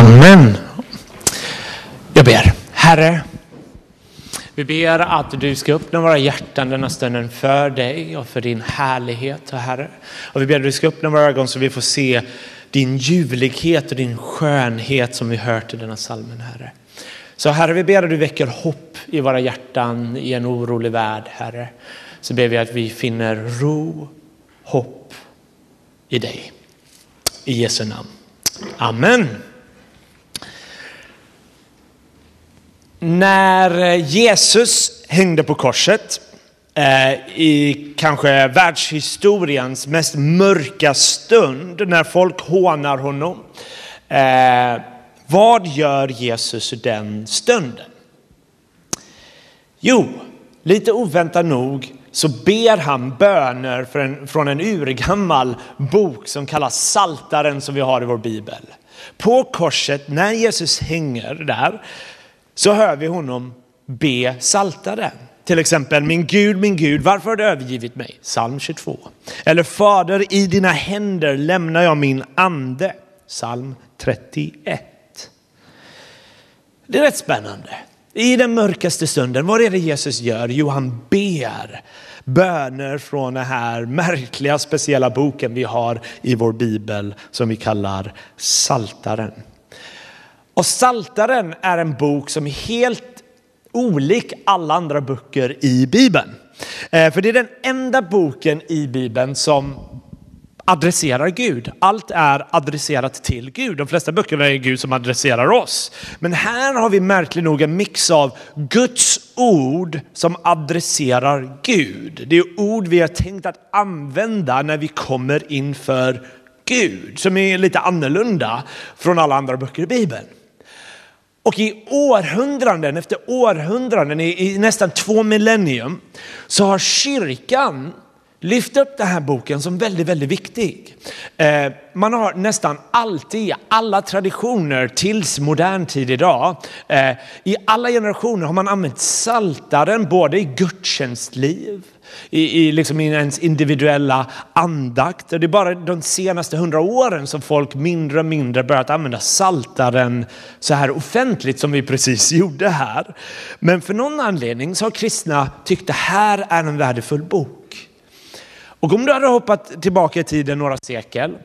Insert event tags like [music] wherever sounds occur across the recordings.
Amen. Jag ber. Herre, vi ber att du ska öppna våra hjärtan denna stunden för dig och för din härlighet, Herre. Och vi ber att du ska öppna våra ögon så vi får se din ljuvlighet och din skönhet som vi hört i denna salmen, Herre. Så Herre, vi ber att du väcker hopp i våra hjärtan i en orolig värld, Herre. Så ber vi att vi finner ro, hopp i dig. I Jesu namn. Amen. När eh, Jesus hängde på korset eh, i kanske världshistoriens mest mörka stund när folk hånar honom. Eh, vad gör Jesus den stunden? Jo, lite oväntat nog så ber han böner från en urgammal bok som kallas Saltaren som vi har i vår bibel. På korset, när Jesus hänger där, så hör vi honom be saltaren. Till exempel, min Gud, min Gud, varför har du övergivit mig? Psalm 22. Eller Fader, i dina händer lämnar jag min ande. Psalm 31. Det är rätt spännande. I den mörkaste stunden, vad är det Jesus gör? Jo, han ber böner från den här märkliga speciella boken vi har i vår bibel som vi kallar Saltaren. Och Saltaren är en bok som är helt olik alla andra böcker i Bibeln. Eh, för det är den enda boken i Bibeln som adresserar Gud. Allt är adresserat till Gud. De flesta böckerna är Gud som adresserar oss. Men här har vi märkligt nog en mix av Guds ord som adresserar Gud. Det är ord vi har tänkt att använda när vi kommer inför Gud, som är lite annorlunda från alla andra böcker i Bibeln. Och i århundraden efter århundraden, i, nästan två millennium, så har kyrkan lyft upp den här boken som väldigt, väldigt viktig. Eh, man har nästan alltid, i alla traditioner tills modern tid idag, eh, i alla generationer har man använt saltaren både i gudstjänstliv, i, i, liksom i ens individuella andakt. Det är bara de senaste hundra åren som folk mindre och mindre börjat använda saltaren så här offentligt som vi precis [laughs] gjorde här. Men för någon anledning så har kristna tyckt det här är en värdefull bok. Och om du hade hoppat tillbaka i tiden några sekel,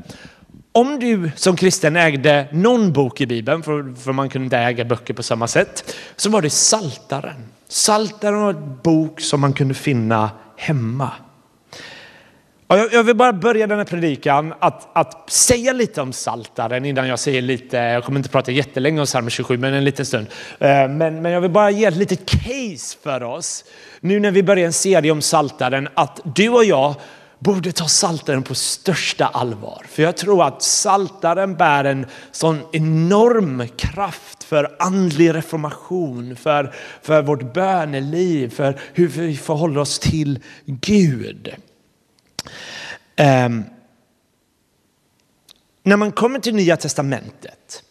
om du som kristen ägde någon bok i Bibeln, för, för man kunde inte äga böcker på samma sätt, så var det Saltaren. Saltaren var en bok som man kunde finna hemma. Och jag, vill bara börja den här predikan att, att säga lite om Saltaren innan jag säger lite, jag kommer inte prata jättelänge om psalm 27 men en liten stund. Eh, men, men jag vill bara ge ett litet case för oss nu när vi börjar en serie om Saltaren att du och jag borde ta saltaren på största allvar. För jag tror att saltaren bär en sån enorm kraft för andlig reformation, för, för vårt böneliv, för hur vi förhåller oss till Gud. Um, när man kommer till Nya Testamentet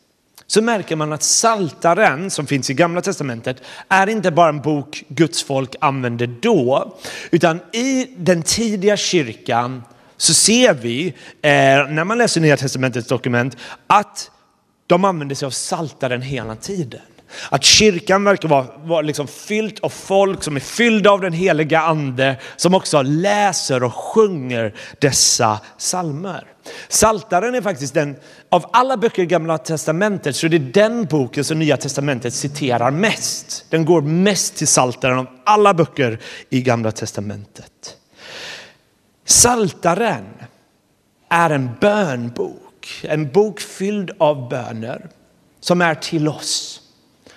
så märker man att Saltaren som finns i Gamla Testamentet är inte bara en bok Guds folk använde då, utan i den tidiga kyrkan så ser vi, eh, när man läser Nya Testamentets dokument, att de använder sig av Saltaren hela tiden. Att kyrkan verkar vara, vara liksom fylld av folk som är fyllda av den heliga ande som också läser och sjunger dessa salmer. Saltaren är faktiskt den, av alla böcker i gamla testamentet så är det den boken som nya testamentet citerar mest. Den går mest till saltaren av alla böcker i gamla testamentet. Saltaren är en bönbok, en bok fylld av böner som är till oss.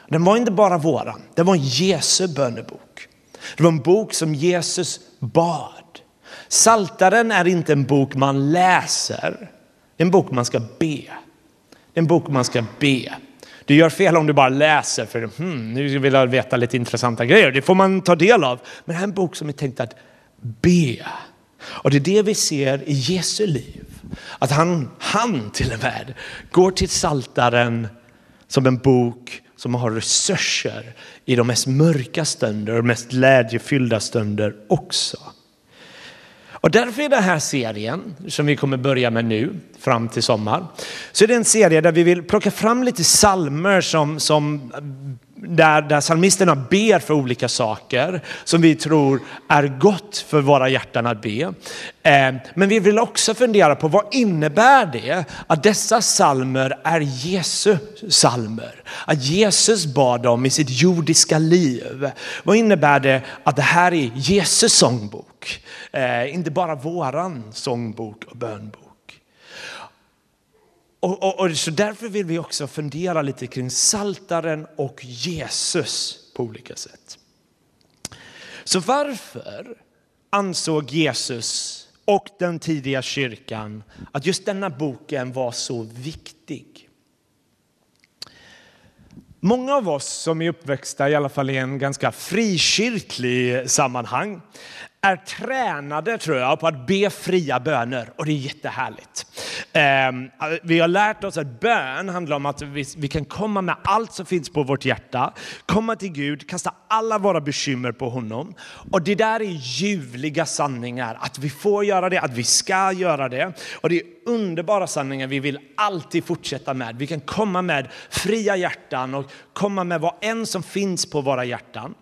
Den var inte bara våran, det var en Jesu bönebok. Det var en bok som Jesus bad. Saltaren är inte en bok man läser, det är en bok man ska be. Det är en bok man ska be. Du gör fel om du bara läser för hmm, nu vill jag veta lite intressanta grejer. Det får man ta del av. Men det här är en bok som är tänkt att be. Och det är det vi ser i Jesu liv. Att han, han till och med går till saltaren som en bok som har resurser i de mest mörka stunder och mest glädjefyllda stunder också. Och därför är den här serien, som vi kommer börja med nu, fram till sommar, så är det en serie där vi vill plocka fram lite salmer som, som där, där psalmisterna ber för olika saker som vi tror är gott för våra hjärtan att be. Eh, men vi vill också fundera på vad innebär det att dessa salmer är Jesu salmer? Att Jesus bad dem i sitt jordiska liv. Vad innebär det att det här är Jesu sångbok? Eh, inte bara våran sångbok och bönbok. Och, och, och, så därför vill vi också fundera lite kring saltaren och Jesus på olika sätt. Så varför ansåg Jesus och den tidiga kyrkan att just denna boken var så viktig? Många av oss som är uppväxta i alla fall i en ganska frikyrklig sammanhang är tränade tror jag på att be fria böner och det är jättehärligt. Ehm, vi har lärt oss att bön handlar om att vi kan komma med allt som finns på vårt hjärta, komma till Gud, kasta alla våra bekymmer på honom. Och det där är ljuvliga sanningar, att vi får göra det, att vi ska göra det. Och det är underbara sanningar vi vill alltid fortsätta med. Vi kan komma med fria hjärtan och komma med vad än som finns på våra hjärtan.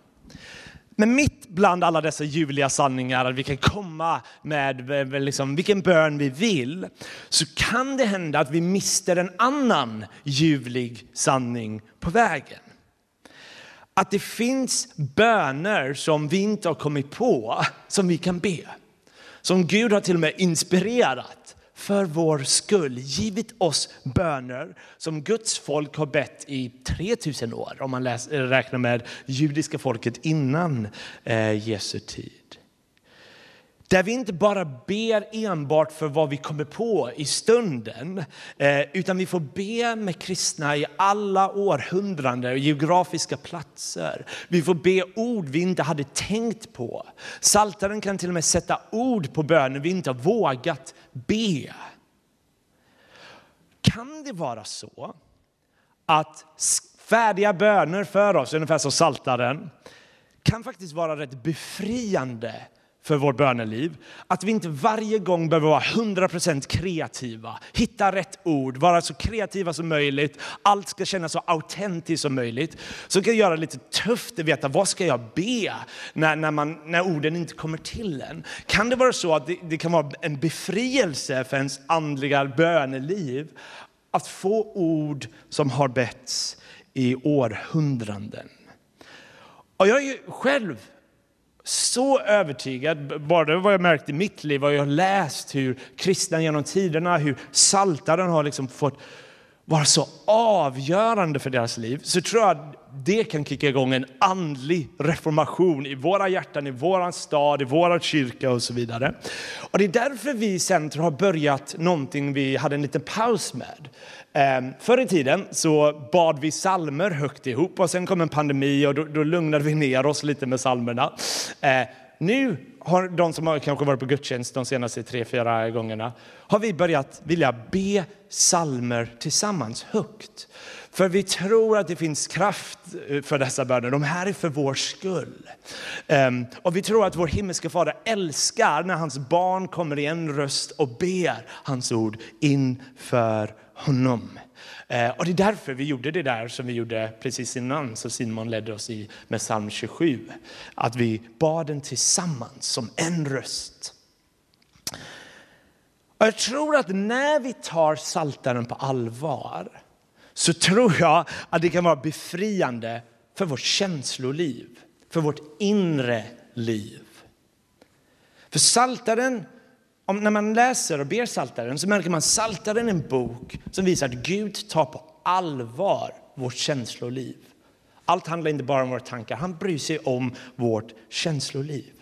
Men mitt bland alla dessa ljuvliga sanningar, att vi kan komma med liksom, vilken bön vi vill, så kan det hända att vi mister en annan ljuvlig sanning på vägen. Att det finns böner som vi inte har kommit på, som vi kan be. Som Gud har till och med inspirerat för vår skull givit oss böner som Guds folk har bett i 3000 år, om man läser, räknar med judiska folket innan eh, Jesu tid. Där vi inte bara ber enbart för vad vi kommer på i stunden, eh, utan vi får be med kristna i alla århundraden och geografiska platser. Vi får be ord vi inte hade tänkt på. Saltaren kan till och med sätta ord på böner vi inte har vågat be. Kan det vara så att färdiga böner för oss, ungefär som saltaren, kan faktiskt vara rätt befriande för vårt böneliv. Att vi inte varje gång behöver vara 100% kreativa, hitta rätt ord, vara så kreativa som möjligt. Allt ska kännas så autentiskt som möjligt. Så kan det göra det lite tufft att veta vad ska jag be när, när, man, när orden inte kommer till en. Kan det vara så att det, det kan vara en befrielse för ens andliga böneliv att få ord som har betts i århundraden. Och jag är själv så övertygad, bara vad jag märkt i mitt liv, vad jag har läst hur kristna genom tiderna, hur saltaren har liksom fått vara så avgörande för deras liv, så tror jag att det kan kicka igång en andlig reformation i våra hjärtan, i våran stad, i vår kyrka och så vidare. Och det är därför vi i Centrum har börjat någonting vi hade en liten paus med. Ehm, förr i tiden så bad vi salmer högt ihop och sen kom en pandemi och då, då lugnade vi ner oss lite med salmerna. Ehm, nu har de som har kanske varit på gudstjänst de senaste tre, fyra gångerna, har vi börjat vilja be salmer tillsammans högt. För vi tror att det finns kraft eh, för dessa böner. De här är för vår skull. Ehm, och vi tror att vår himmelska fader älskar när hans barn kommer i en röst och ber hans ord inför honom. Eh, och det är därför vi gjorde det där som vi gjorde precis innan, så Simon ledde oss i med psalm 27. Att vi bad den tillsammans som en röst. Och jag tror att när vi tar saltaren på allvar så tror jag att det kan vara befriande för vårt känsloliv, för vårt inre liv. För saltaren om, när man läser och ber Saltaren så märker man att Saltaren är en bok som visar att Gud tar på allvar vårt känsloliv. Allt handlar inte bara om våra tankar, han bryr sig om vårt känsloliv.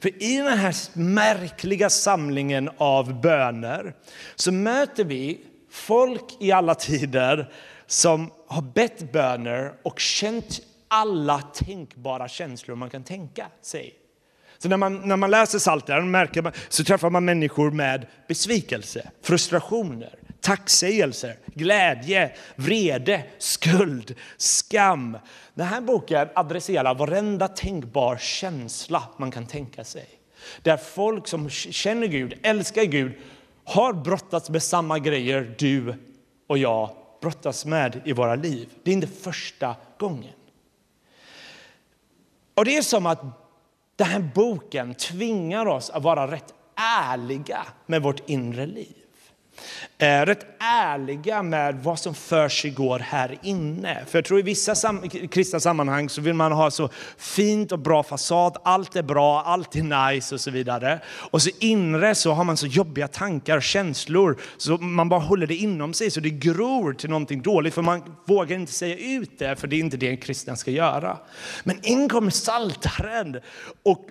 För i den här märkliga samlingen av böner så möter vi folk i alla tider som har bett böner och känt alla tänkbara känslor man kan tänka sig. Så när man, när man läser Psaltaren märker man, så träffar man människor med besvikelse, frustrationer, tacksägelser, glädje, vrede, skuld, skam. Den här boken adresserar varenda tänkbar känsla man kan tänka sig. Där folk som känner Gud, älskar Gud, har brottats med samma grejer du och jag brottas med i våra liv. Det är inte första gången. Och det är som att den här boken tvingar oss att vara rätt ärliga med vårt inre liv är rätt ärliga med vad som för sig går här inne. För jag tror i vissa sam kristna sammanhang så vill man ha så fint och bra fasad, allt är bra, allt är nice och så vidare. Och så inre så har man så jobbiga tankar och känslor så man bara håller det inom sig så det gror till någonting dåligt för man vågar inte säga ut det för det är inte det en kristen ska göra. Men in kommer saltaren och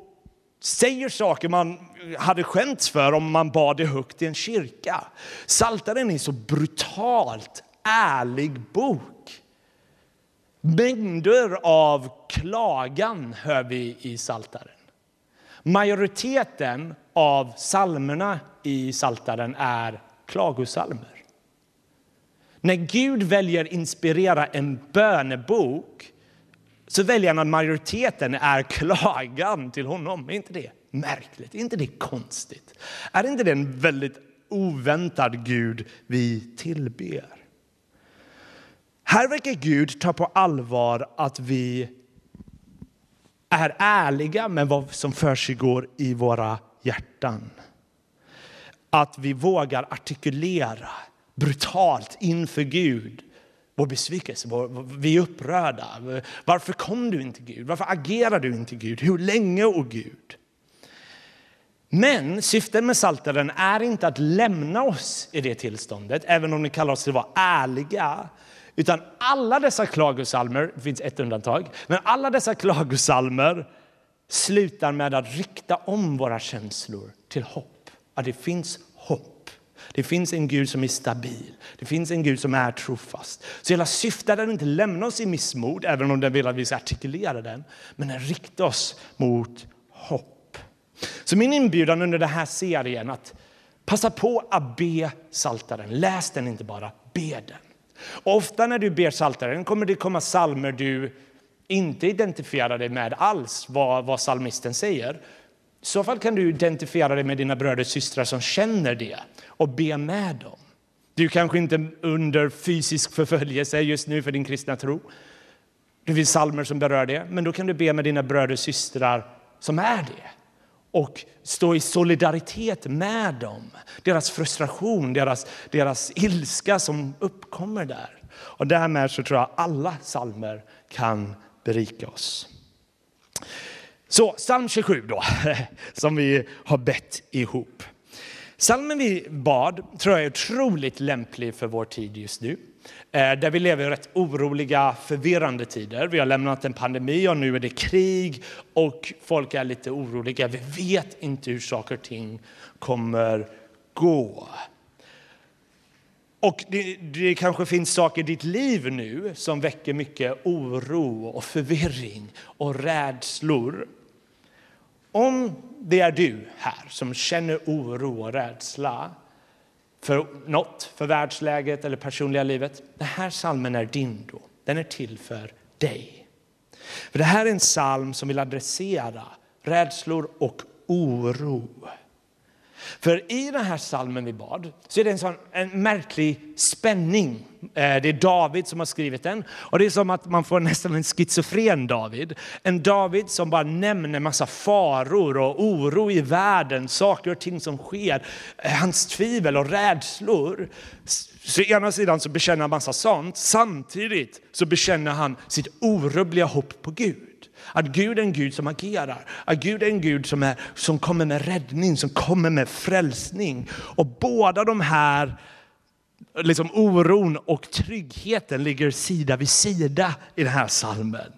säger saker man hade skämts för om man bad det högt i en kyrka. Saltaren är en så brutalt ärlig bok. Mängder av klagan hör vi i Saltaren. Majoriteten av salmerna i Saltaren är klagosalmer. När Gud väljer inspirera en bönebok så väljer han att majoriteten är klagan till honom. Är inte det märkligt? Är inte det konstigt? Är inte det en väldigt oväntad Gud vi tillber? Här verkar Gud ta på allvar att vi är ärliga med vad som försiggår i våra hjärtan. Att vi vågar artikulera brutalt inför Gud vår besvikelse, vår, vi är upprörda. Varför kom du inte Gud? Varför agerar du inte Gud? Hur länge, o oh Gud? Men syftet med salteren är inte att lämna oss i det tillståndet, även om ni kallar oss till att vara ärliga. Utan alla dessa klagosalmer, det finns ett undantag, men alla dessa klagosalmer slutar med att rikta om våra känslor till hopp. Att det finns hopp. Det finns en Gud som är stabil. Det finns en Gud som är trofast. Så hela syftet är att inte lämna oss i missmod, även om den vill att vi ska artikulera den, men den riktar oss mot hopp. Så min inbjudan under den här serien att passa på att be saltaren. Läs den inte bara, be den. Ofta när du ber saltaren kommer det komma salmer du inte identifierar dig med alls vad, vad salmisten säger. I så fall kan du identifiera dig med dina bröder och systrar som känner det och be med dem. Du kanske inte under fysisk förföljelse just nu för din kristna tro. Det finns salmer som berör det, men då kan du be med dina bröder och systrar som är det och stå i solidaritet med dem. Deras frustration, deras, deras ilska som uppkommer där. Och därmed så tror jag alla salmer kan berika oss. Så psalm 27 då, [laughs] som vi har bett ihop. Salmen vi bad tror jag är otroligt lämplig för vår tid just nu. Eh, där vi lever i rätt oroliga, förvirrande tider. Vi har lämnat en pandemi och nu är det krig och folk är lite oroliga. Vi vet inte hur saker och ting kommer gå. Och det, det, kanske finns saker i ditt liv nu som väcker mycket oro och förvirring och rädslor. Om det är du här som känner oro och rädsla för något, för världsläget eller personliga livet. Den här salmen är din då. Den är till för dig. För det här är en psalm som vill adressera rädslor och oro. För i den här salmen vi bad så är det en, sån, en märklig spänning. Eh, det är David som har skrivit den och det är som att man får nästan en schizofren David. En David som bara nämner massa faror och oro i världen, saker och ting som sker, eh, hans tvivel och rädslor. Så ena sidan så bekänner han massa sånt, samtidigt så bekänner han sitt orubbliga hopp på Gud. Att Gud är en Gud som agerar. Att Gud är en Gud som, är, som kommer med räddning, som kommer med frälsning. Och båda de här liksom oron och tryggheten ligger sida vid sida i den här salmen.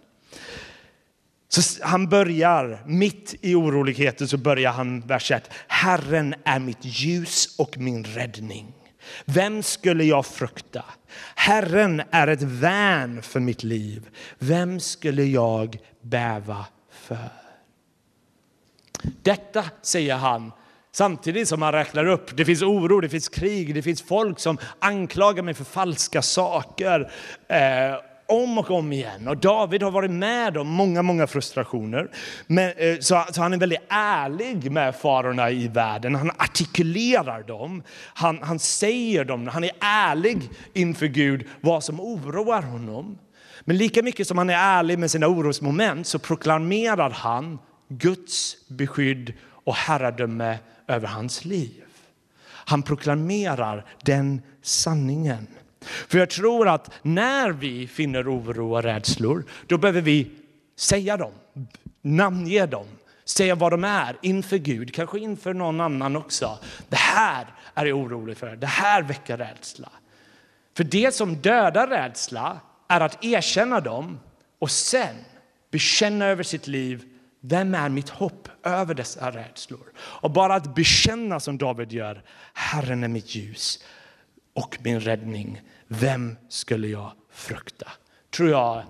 Så han börjar, mitt i oroligheten så börjar han vers 1. Herren är mitt ljus och min räddning. Vem skulle jag frukta? Herren är ett värn för mitt liv. Vem skulle jag bäva för? Detta säger han samtidigt som han räknar upp. Det finns oro, det finns krig, det finns folk som anklagar mig för falska saker. Eh, om och om igen. Och David har varit med om många, många frustrationer. Men, eh, så, så han är väldigt ärlig med farorna i världen. Han artikulerar dem, han, han säger dem, han är ärlig inför Gud vad som oroar honom. Men lika mycket som han är ärlig med sina orosmoment så proklamerar han Guds beskydd och herradöme över hans liv. Han proklamerar den sanningen. För jag tror att när vi finner oro och rädslor, då behöver vi säga dem, namnge dem, säga vad de är inför Gud, kanske inför någon annan också. Det här är jag orolig för, det här väcker rädsla. För det som dödar rädsla är att erkänna dem och sen bekänna över sitt liv vem är mitt hopp över dessa rädslor? Och bara att bekänna som David gör, Herren är mitt ljus och min räddning. Vem skulle jag frukta? Tror jag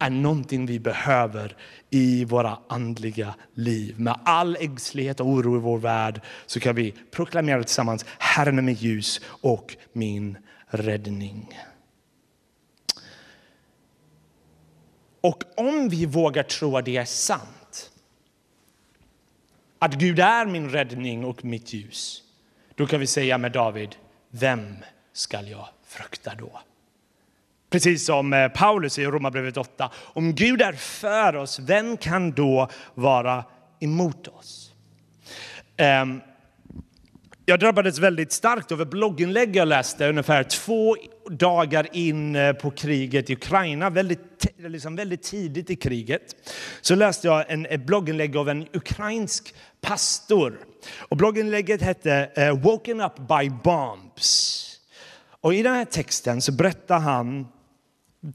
är någonting vi behöver i våra andliga liv. Med all ängslighet och oro i vår värld så kan vi proklamera tillsammans, Herren är mitt ljus och min räddning. Och om vi vågar tro att det är sant, att Gud är min räddning och mitt ljus, då kan vi säga med David, vem skall jag frukta då? Precis som eh, Paulus i Romarbrevet 8. Om Gud är för oss, vem kan då vara emot oss? Um, jag drabbades väldigt starkt av ett blogginlägg jag läste ungefär två dagar in eh, på kriget i Ukraina, väldigt, liksom väldigt tidigt i kriget. Så läste jag en, ett blogginlägg av en ukrainsk pastor. Och blogginlägget hette uh, Woken up by bombs. Och i den här texten så berättar han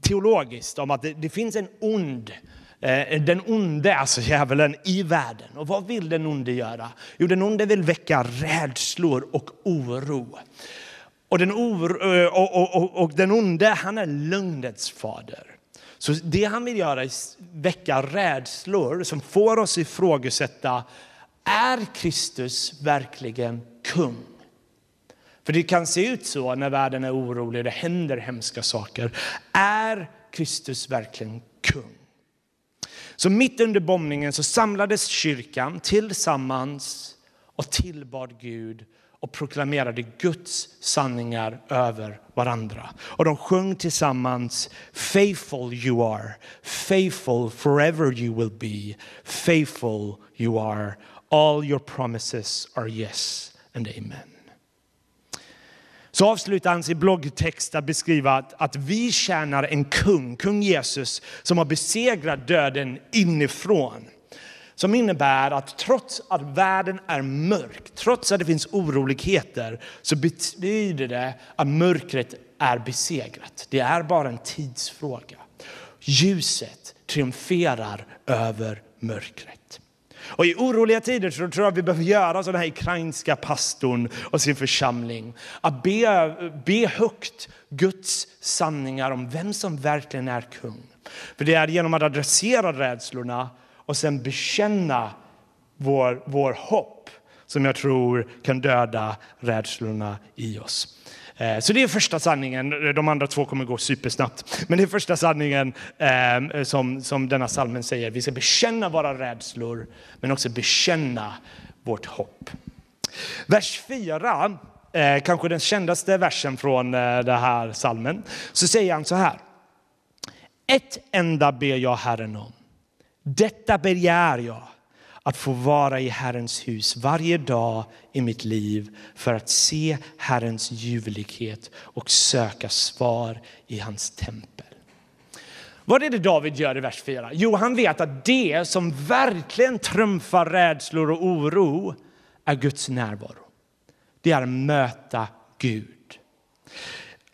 teologiskt om att det, det finns en ond Eh, den onde, alltså djävulen, i världen. Och vad vill den onde göra? Jo, den onde vill väcka rädslor och oro. Och den, oro, eh, och, och, och, och den onde, han är lögnets fader. Så det han vill göra är väcka rädslor som får oss ifrågasätta, är Kristus verkligen kung? För det kan se ut så när världen är orolig och det händer hemska saker. Är Kristus verkligen kung? Så mitt under bombningen så samlades kyrkan tillsammans och tillbad Gud och proklamerade Guds sanningar över varandra. Och de sjöng tillsammans Faithful you are, faithful forever you will be, faithful you are, all your promises are yes and amen. Så avslutar han sin bloggtext att beskriva att, att vi tjänar en kung, kung Jesus, som har besegrat döden inifrån. Som innebär att trots att världen är mörk, trots att det finns oroligheter, så betyder det att mörkret är besegrat. Det är bara en tidsfråga. Ljuset triumferar över mörkret. Och I oroliga tider så tror jag vi behöver göra som den här ukrainska pastorn och sin församling. Att be, be högt Guds sanningar om vem som verkligen är kung. För det är genom att adressera rädslorna och sen bekänna vår, vår hopp som jag tror kan döda rädslorna i oss. Eh, så det är första sanningen. De andra två kommer gå supersnabbt. Men det är första sanningen ehm, som, som denna salmen säger. Vi ska bekänna våra rädslor, men också bekänna vårt hopp. Vers 4, eh, kanske den kändaste versen från eh, den här salmen, så säger han så här. Ett enda ber jag Herren om. Detta begär jag att få vara i Herrens hus varje dag i mitt liv för att se Herrens ljuvlighet och söka svar i hans tempel. Vad är det David gör i vers 4? Jo, han vet att det som verkligen trumfar rädslor och oro är Guds närvaro. Det är att möta Gud.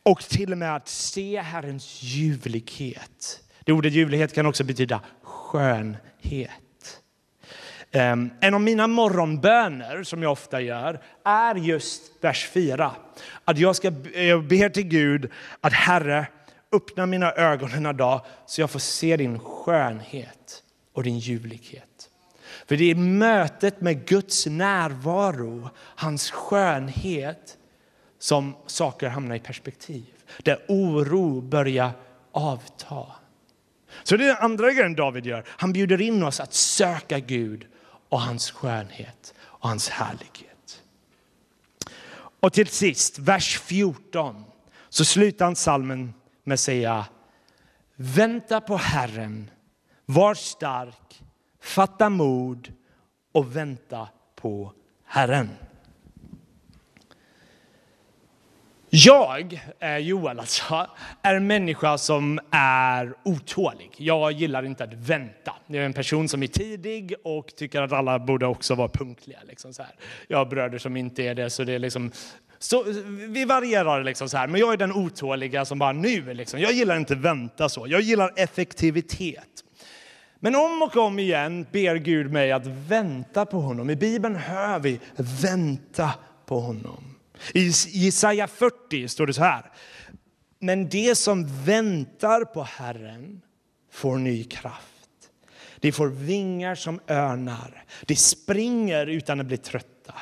Och till och med att se Herrens ljuvlighet. Det ordet ljuvlighet kan också betyda skönhet. Ehm, en av mina morgonböner som jag ofta gör är just vers 4. Att jag ska be till Gud att Herre, öppna mina ögon denna dag så jag får se din skönhet och din ljuvlighet. För det är mötet med Guds närvaro, hans skönhet, som saker hamnar i perspektiv. Där oro börjar avta. Så det är den andra grejen David gör. Han bjuder in oss att söka Gud och hans skönhet och hans härlighet. Och till sist, vers 14, så slutar han salmen med att säga Vänta på Herren, var stark, fatta mod och vänta på Herren. Jag, eh, Joel alltså, är en människa som är otålig. Jag gillar inte att vänta. Jag är en person som är tidig och tycker att alla borde också vara punktliga. Liksom så här. Jag har bröder som inte är det, så det är liksom så, vi varierar liksom så här, men jag är den otåliga som bara nu, liksom. jag gillar inte vänta så. Jag gillar effektivitet. Men om och om igen ber Gud mig att vänta på honom. I Bibeln hör vi vänta på honom. I Jesaja 40 står det så här. Men det som väntar på Herren får ny kraft. De får vingar som örnar. De springer utan att bli trötta,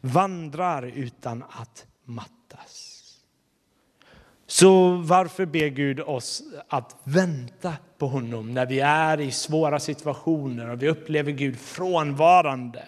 vandrar utan att mattas. Så varför ber Gud oss att vänta på honom när vi är i svåra situationer och vi upplever Gud frånvarande?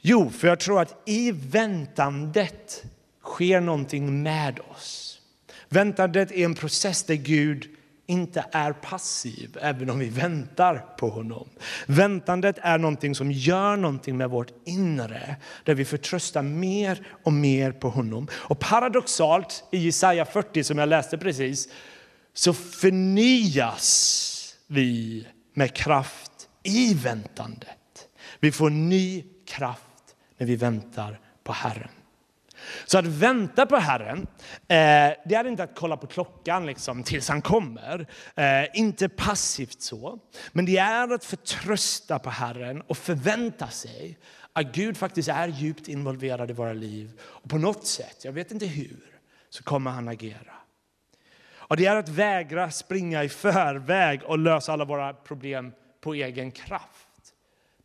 Jo, för jag tror att i väntandet sker någonting med oss. Väntandet är en process där Gud inte är passiv, även om vi väntar på honom. Väntandet är någonting som gör någonting med vårt inre, där vi förtröstar mer och mer på honom. Och paradoxalt, i Jesaja 40 som jag läste precis, så förnyas vi med kraft i väntandet. Vi får ny kraft när vi väntar på Herren. Så att vänta på Herren, eh, det är inte att kolla på klockan liksom, tills han kommer. Eh, inte passivt så. Men det är att förtrösta på Herren och förvänta sig att Gud faktiskt är djupt involverad i våra liv. Och på något sätt, jag vet inte hur, så kommer han agera. Och det är att vägra springa i förväg och lösa alla våra problem på egen kraft.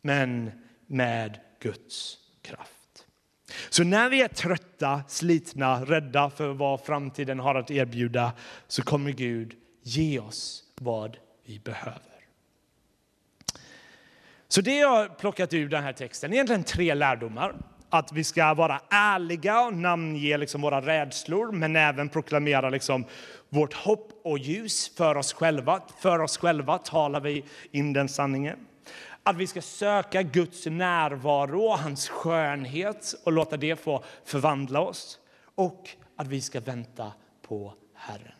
Men med Guds kraft. Så när vi är trötta, slitna, rädda för vad framtiden har att erbjuda så kommer Gud ge oss vad vi behöver. Så det jag har plockat ur den här texten är egentligen tre lärdomar. Att vi ska vara ärliga och namnge liksom våra rädslor men även proklamera liksom vårt hopp och ljus för oss själva. För oss själva talar vi in den sanningen. Att vi ska söka Guds närvaro och hans skönhet och låta det få förvandla oss. Och att vi ska vänta på Herren.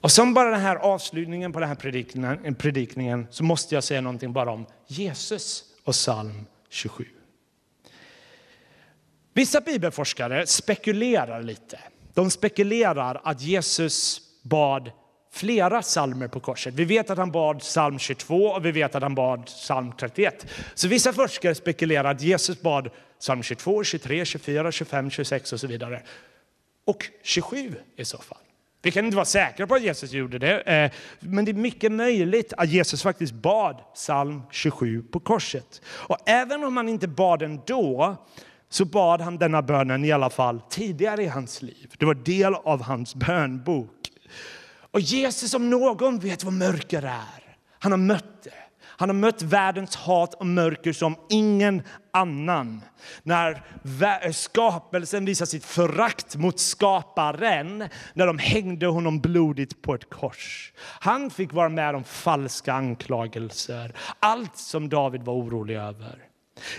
Och som bara den här avslutningen på den här predikningen, predikningen så måste jag säga någonting bara om Jesus och psalm 27. Vissa bibelforskare spekulerar lite. De spekulerar att Jesus bad flera salmer på korset. Vi vet att han bad psalm 22 och vi vet att han bad psalm 31. Så vissa forskare spekulerar att Jesus bad psalm 22, 23, 24, 25, 26 och så vidare. Och 27 i så fall. Vi kan inte vara säkra på att Jesus gjorde det, eh, men det är mycket möjligt att Jesus faktiskt bad psalm 27 på korset. Och även om han inte bad den då, så bad han denna bönen i alla fall tidigare i hans liv. Det var del av hans bönbok. Och Jesus om någon vet vad mörker är. Han har mött det. Han har mött världens hat och mörker som ingen annan. När skapelsen visar sitt förakt mot skaparen, när de hängde honom blodigt på ett kors. Han fick vara med om falska anklagelser, allt som David var orolig över.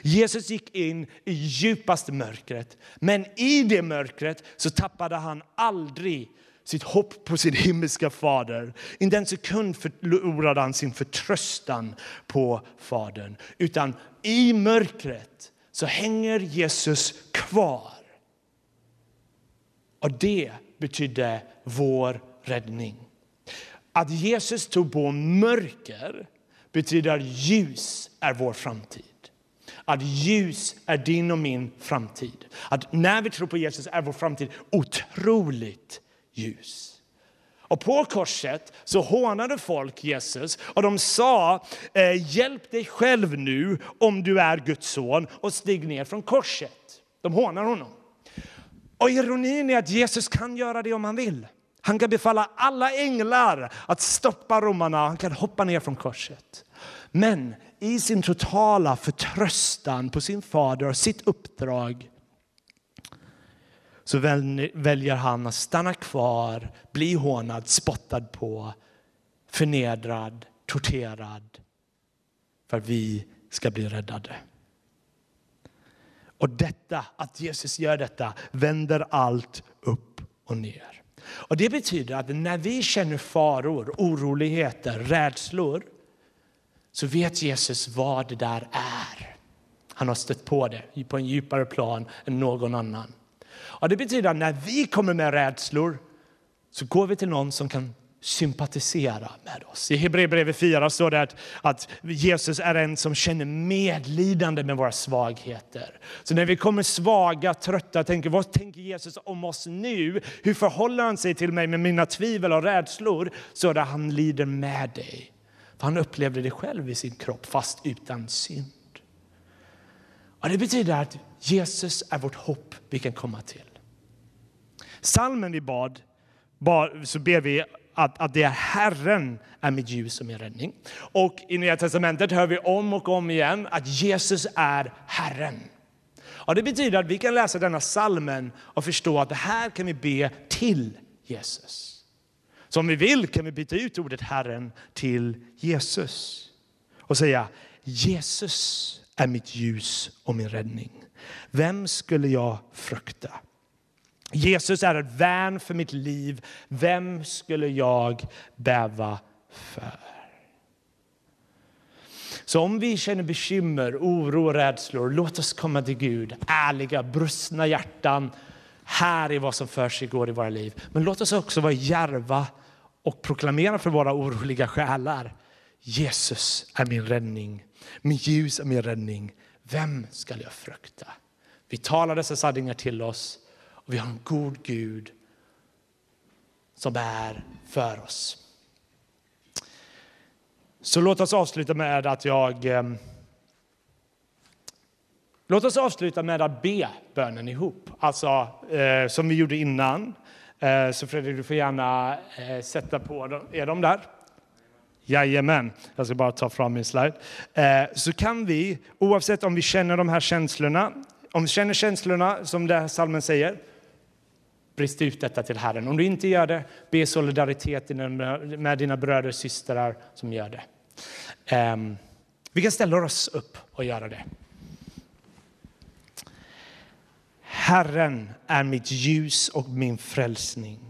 Jesus gick in i djupaste mörkret, men i det mörkret så tappade han aldrig sitt hopp på sin himmelska fader. Inte en sekund förlorade han sin förtröstan på Fadern. Utan i mörkret så hänger Jesus kvar. Och det betydde vår räddning. Att Jesus tog på mörker betyder att ljus är vår framtid. Att ljus är din och min framtid. Att när vi tror på Jesus är vår framtid otroligt ljus. Och på korset så hånade folk Jesus och de sa eh, hjälp dig själv nu om du är Guds son och stig ner från korset. De hånar honom. Och ironin är att Jesus kan göra det om han vill. Han kan befalla alla änglar att stoppa romarna. Han kan hoppa ner från korset. Men i sin totala förtröstan på sin fader och sitt uppdrag så väljer han att stanna kvar, bli hånad, spottad på, förnedrad, torterad för att vi ska bli räddade. Och detta, att Jesus gör detta, vänder allt upp och ner. Och Det betyder att när vi känner faror, oroligheter, rädslor så vet Jesus vad det där är. Han har stött på det på en djupare plan än någon annan. Ja, Det betyder att när vi kommer med rädslor så går vi till någon som kan sympatisera med oss. I Hebreerbrevet 4 står det att, att, Jesus är en som känner medlidande med våra svagheter. Så när vi kommer svaga, trötta, tänker vad tänker Jesus om oss nu? Hur förhåller han sig till mig med mina tvivel och rädslor? Så att han lider med dig. För han upplevde det själv i sin kropp, fast utan synd. Och det betyder att Jesus är vårt hopp vi kan komma till. Salmen vi bad, så ber vi att, att det är Herren är mitt ljus och min räddning. Och i Nya Testamentet hör vi om och om igen att Jesus är Herren. Och det betyder att vi kan läsa denna salmen och förstå att det här kan vi be till Jesus. Så om vi vill kan vi byta ut ordet Herren till Jesus och säga Jesus är mitt ljus och min räddning. Vem skulle jag frukta? Jesus är ett värn för mitt liv. Vem skulle jag bäva för? Så om vi känner bekymmer, oro och rädslor, låt oss komma till Gud. Ärliga, brustna hjärtan. Här är vad som för sig går i våra liv. Men låt oss också vara järva och proklamera för våra oroliga själar. Jesus är min räddning. Min ljus är min räddning. Vem ska jag frukta? Vi talar dessa sanningar till oss och vi har en god Gud som är för oss. Så låt oss avsluta med att jag... Eh, låt oss avsluta med att be bönen ihop, alltså eh, som vi gjorde innan. Eh, så Fredrik, du får gärna eh, sätta på dem. Är de där? Jajamän, jag ska bara ta fram min slide. Eh, så kan vi, oavsett om vi känner de här känslorna, om vi känner känslorna som det här salmen säger, brist ut detta till Herren. Om du inte gör det, be solidaritet med dina bröder och systrar som gör det. Ehm, vi kan ställa oss upp och göra det. Herren är mitt ljus och min frälsning.